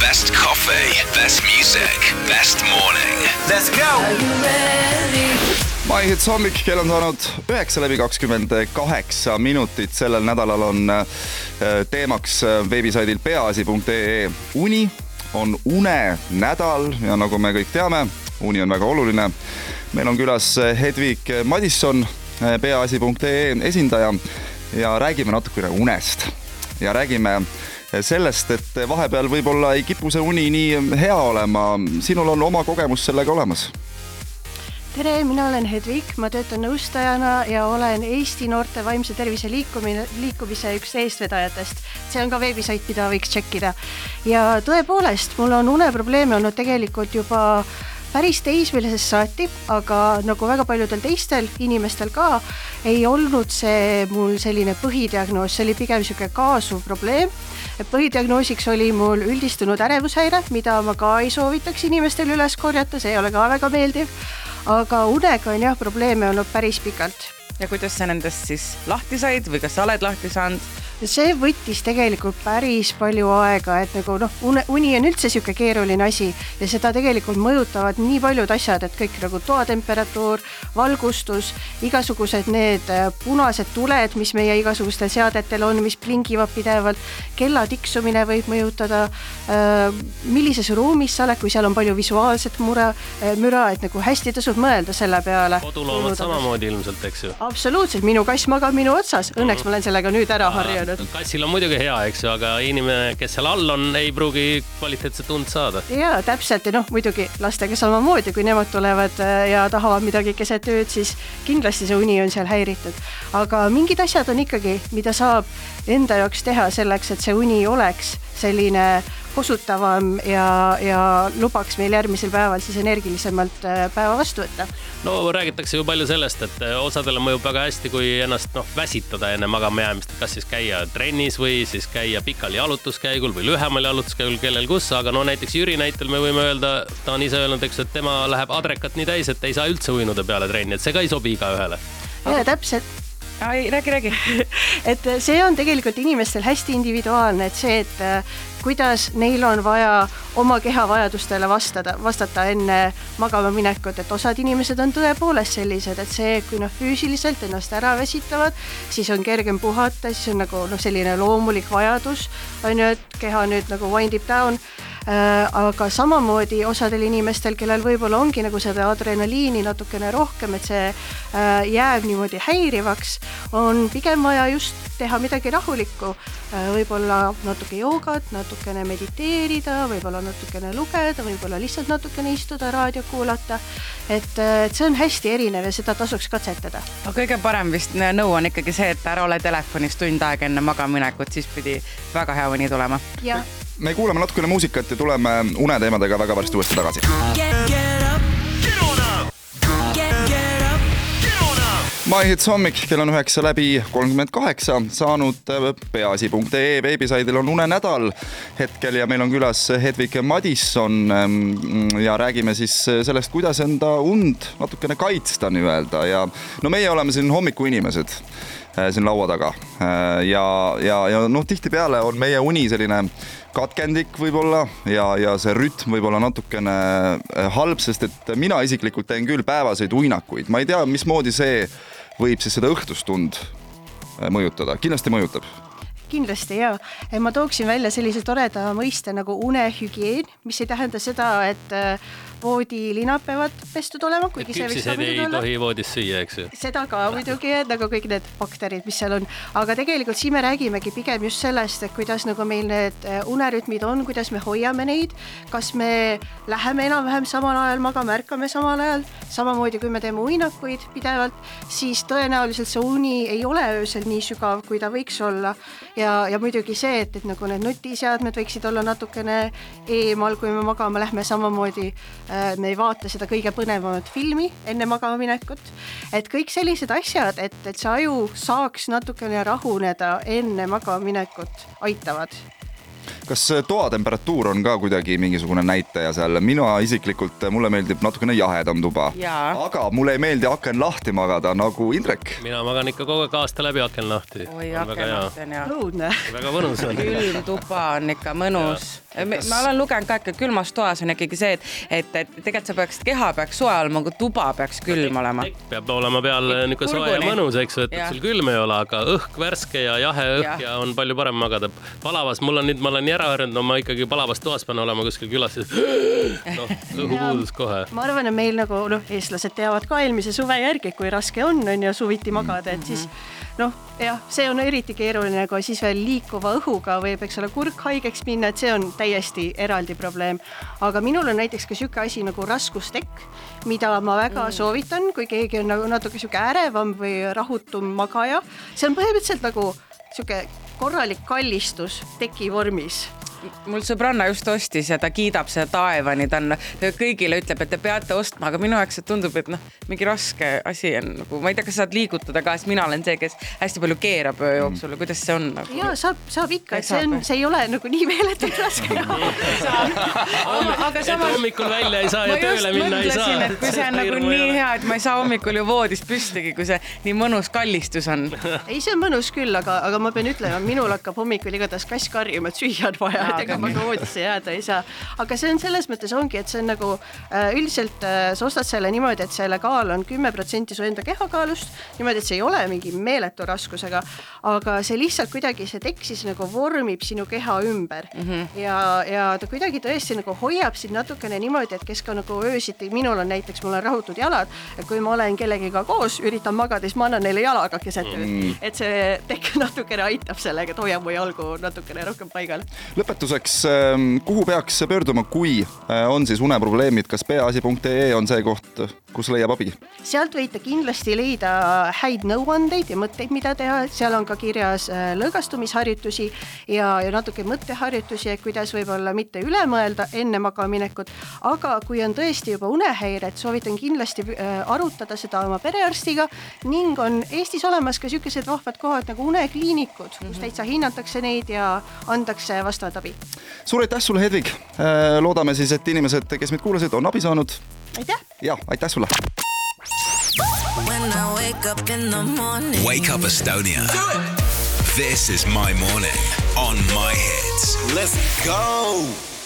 Best coffee, best music, best morning. Let's go. Are you ready? maihits hommik, kell on saanud üheksa läbi kakskümmend kaheksa minutit, sellel nädalal on äh, teemaks äh, veebisaidil peaasi.ee uni on unenädal ja nagu me kõik teame, uni on väga oluline. meil on külas äh, Hedvig Madisson, peaasi.ee esindaja ja räägime natukene unest ja räägime sellest, et vahepeal võib-olla ei kipu see uni nii hea olema. sinul on oma kogemus sellega olemas tere, mina olen Hedvig, ma töötan nõustajana ja olen Eesti noorte vaimse tervise liikumine, liikumise üks eestvedajatest. see on ka veebisait, mida võiks tšekkida. ja tõepoolest, mul on uneprobleeme olnud tegelikult juba päris teismelisest saati, aga nagu väga paljudel teistel inimestel ka, ei olnud see mul selline põhidiagnoos, see oli pigem niisugune kaasuv probleem. põhidiagnoosiks oli mul üldistunud ärevushäire, mida ma ka ei soovitaks inimestel üles korjata, see ei ole ka väga meeldiv aga unega on jah probleeme olnud päris pikalt. ja kuidas sa nendest siis lahti said või kas sa oled lahti saanud? See võttis tegelikult päris palju aega, et nagu noh, uni on üldse niisugune keeruline asi ja seda tegelikult mõjutavad nii paljud asjad, et kõik nagu toatemperatuur, valgustus, igasugused need äh, punased tuled, mis meie igasugustel seadetel on, mis plingivad pidevalt, kella tiksumine võib mõjutada, äh, millises ruumis sa oled, kui seal on palju visuaalset mure, äh, müra, et nagu hästi tasub mõelda selle peale. koduloomad samamoodi ilmselt, eks ju? absoluutselt, minu kass magab minu otsas, õnneks ma olen sellega nüüd ära harjunud olnud. kassil on muidugi hea, eks ju, aga inimene, kes seal all on, ei pruugi kvaliteetset und saada. ja täpselt ja noh, muidugi lastega samamoodi, kui nemad tulevad äh, ja tahavad midagi keset ööd, siis kindlasti see uni on seal häiritud. aga mingid asjad on ikkagi, mida saab enda jaoks teha selleks, et see uni oleks selline kosutavam ja, ja lubaks meil järgmisel päeval siis energilisemalt äh, päeva vastu võtta. no räägitakse ju palju sellest, et äh, osadele mõjub väga hästi, kui ennast noh, väsitada enne magama jäämist, kas siis käia trennis või siis käia pikal jalutuskäigul või lühemal jalutuskäigul, kellel kus, aga no näiteks Jüri näitel me võime öelda, ta on ise öelnud, eks, et tema läheb adrekat nii täis, et ei saa üldse uinude peale trenni, et see ka ei sobi igaühele. ja täpselt ai, räägi, räägi. Et see on tegelikult inimestel hästi individuaalne, et see, et äh, kuidas neil on vaja oma keha vajadustele vastada, vastata enne magama minekut, et osad inimesed on tõepoolest sellised, et see, kui nad füüsiliselt ennast ära väsitavad, siis on kergem puhata, siis on nagu noh, selline loomulik vajadus on ju, et keha nüüd nagu wind ib down. Äh, aga samamoodi osadel inimestel, kellel võib-olla ongi nagu seda adrenaliini natukene rohkem, et see äh, jääb niimoodi häirivaks, on pigem vaja just teha midagi rahulikku. Äh, võib-olla natuke joogat, natukene mediteerida, võib-olla natukene lugeda, võib-olla lihtsalt natukene istuda, raadiot kuulata. et, et see on hästi erinev ja seda tasuks katsetada. aga kõige parem vist nõu on ikkagi see, et ära ole telefonis tund aega enne magamaminekut, siis pidi väga hea uni tulema. jah me kuulame natukene muusikat ja tuleme uneteemadega väga varsti uuesti tagasi. My Hits hommik, kell on üheksa läbi kolmkümmend kaheksa, saanud peaasi.ee veebisaidil on unenädal hetkel ja meil on külas Hedvig Madisson ähm, ja räägime siis sellest, kuidas enda und natukene kaitsta nii-öelda ja no meie oleme siin hommikuinimesed äh, siin laua taga. Äh, ja, ja, ja noh, tihtipeale on meie uni selline katkendlik võib-olla ja, ja see rütm võib-olla natukene äh, halb, sest et mina isiklikult teen küll päevaseid uinakuid, ma ei tea, mismoodi see võib siis seda õhtustund äh, mõjutada, kindlasti mõjutab kindlasti ja ma tooksin välja sellise toreda mõiste nagu unehügieen, mis ei tähenda seda, et äh, voodilinad peavad pestud olema, kuigi see võiks ka muidugi olla. ei tohi voodis süüa, eks ju. seda ka muidugi, nagu kõik need bakterid, mis seal on, aga tegelikult siin me räägimegi pigem just sellest, et kuidas nagu meil need äh, unerütmid on, kuidas me hoiame neid, kas me läheme enam-vähem samal ajal magama, ärkame samal ajal, samamoodi kui me teeme uinakuid pidevalt, siis tõenäoliselt see uni ei ole öösel nii sügav, kui ta võiks olla. Ja, ja muidugi see, et, et nagu need nutiseadmed võiksid olla natukene eemal, kui me magama lähme, samamoodi Äh, me ei vaata seda kõige põnevamat filmi enne magama minekut. et kõik sellised asjad, et, et see aju saaks natukene rahuneda enne magama minekut, aitavad kas toa temperatuur on ka kuidagi mingisugune näitaja seal, mina isiklikult, mulle meeldib natukene jahedam tuba. aga mulle ei meeldi aken lahti magada nagu Indrek. mina magan ikka kogu aeg aasta läbi aken lahti. oi, aken lahti on hea. õudne. väga mõnus on. külm tuba on ikka mõnus. ma olen lugenud ka ikka külmas toas on ikkagi see, et, et, et tegelikult sa peaks, keha peaks soe olema, aga tuba peaks külm olema. peab olema peal niisugune soe ja mõnus, eks ju, et, et sul külm ei ole, aga õhk värske ja jahe õhk ja, ja on palju parem magada. palavas, mul on nüüd, ma olen nii ära harjunud, no ma ikkagi palavas toas pean olema kuskil külas, noh, õhupuudus kohe. ma arvan, et meil nagu noh, eestlased teavad ka eelmise suve järgi, kui raske on, on ju, suviti magada, et siis noh, jah, see on eriti keeruline, kui siis veel liikuva õhuga võib, eks ole, kurk haigeks minna, et see on täiesti eraldi probleem. aga minul on näiteks ka sihuke asi nagu raskustekk, mida ma väga mm. soovitan, kui keegi on nagu natuke sihuke ärevam või rahutum magaja. see on põhimõtteliselt nagu sihuke korralik kallistus teki vormis mul sõbranna just ostis ja ta kiidab seda taevani, ta on, kõigile ütleb, et te peate ostma, aga minu jaoks tundub, et noh, mingi raske asi on nagu, ma ei tea, kas saad liigutada ka, sest mina olen see, kes hästi palju keerab öö jooksul, kuidas see on nagu...? ja saab, saab ikka, et see on, see ei ole nagu nii meeletult raske aga samas. hommikul välja ei saa ja tööle minna ei saa. kui see on nagu nii hea, et ma ei saa hommikul ju voodist püstigi, kui see nii mõnus kallistus on. ei, see on mõnus küll, aga, aga ma pean ütlema, minul hakkab hommikul igatahes kass karjuma, et süüa on vaja et ega ma voodisse jääda ei saa. aga see on selles mõttes ongi, et see on nagu äh, üldiselt äh, sa ostad selle niimoodi, et selle kaal on kümme protsenti su enda kehakaalust, niimoodi, et see ei ole mingi meeletu raskusega, aga see lihtsalt kuidagi, see tekk siis nagu vormib sinu keha ümber mm -hmm. ja, ja ta kuidagi tõesti nagu hoiab sind natukene niimoodi, et kes ka nagu öösiti, minul on näiteks, mul on rahutud jalad, et kui ma olen kellegiga koos, üritan magada, siis ma annan neile jalaga keset ööd mm., et see tekk natukene aitab sellega, et hoiab mu jalgu natukene rohkem paigal. lõpetuseks lõpetuseks, ähm, kuhu peaks pöörduma, kui äh, on siis uneprobleemid, kas peaasi.ee on see koht, kus leiab abi? sealt võite kindlasti leida häid nõuandeid ja mõtteid, mida teha, seal on ka kirjas äh, lõõgastumisharjutusi ja, ja natuke mõtteharjutusi, et kuidas võib-olla mitte üle mõelda enne magama minekut, aga kui on tõesti juba unehäired, soovitan kindlasti äh, arutada seda oma perearstiga ning on Eestis olemas ka niisugused vahvad kohad nagu unekliinikud, kus mhm. täitsa hinnatakse neid ja antakse vastavat abi abi. suur aitäh sulle, Hedvig. Äh, loodame siis, et inimesed, kes meid kuulasid, on abi saanud. aitäh. ja aitäh sulle. Wake up Estonia. This is my morning on my hits. Let's go.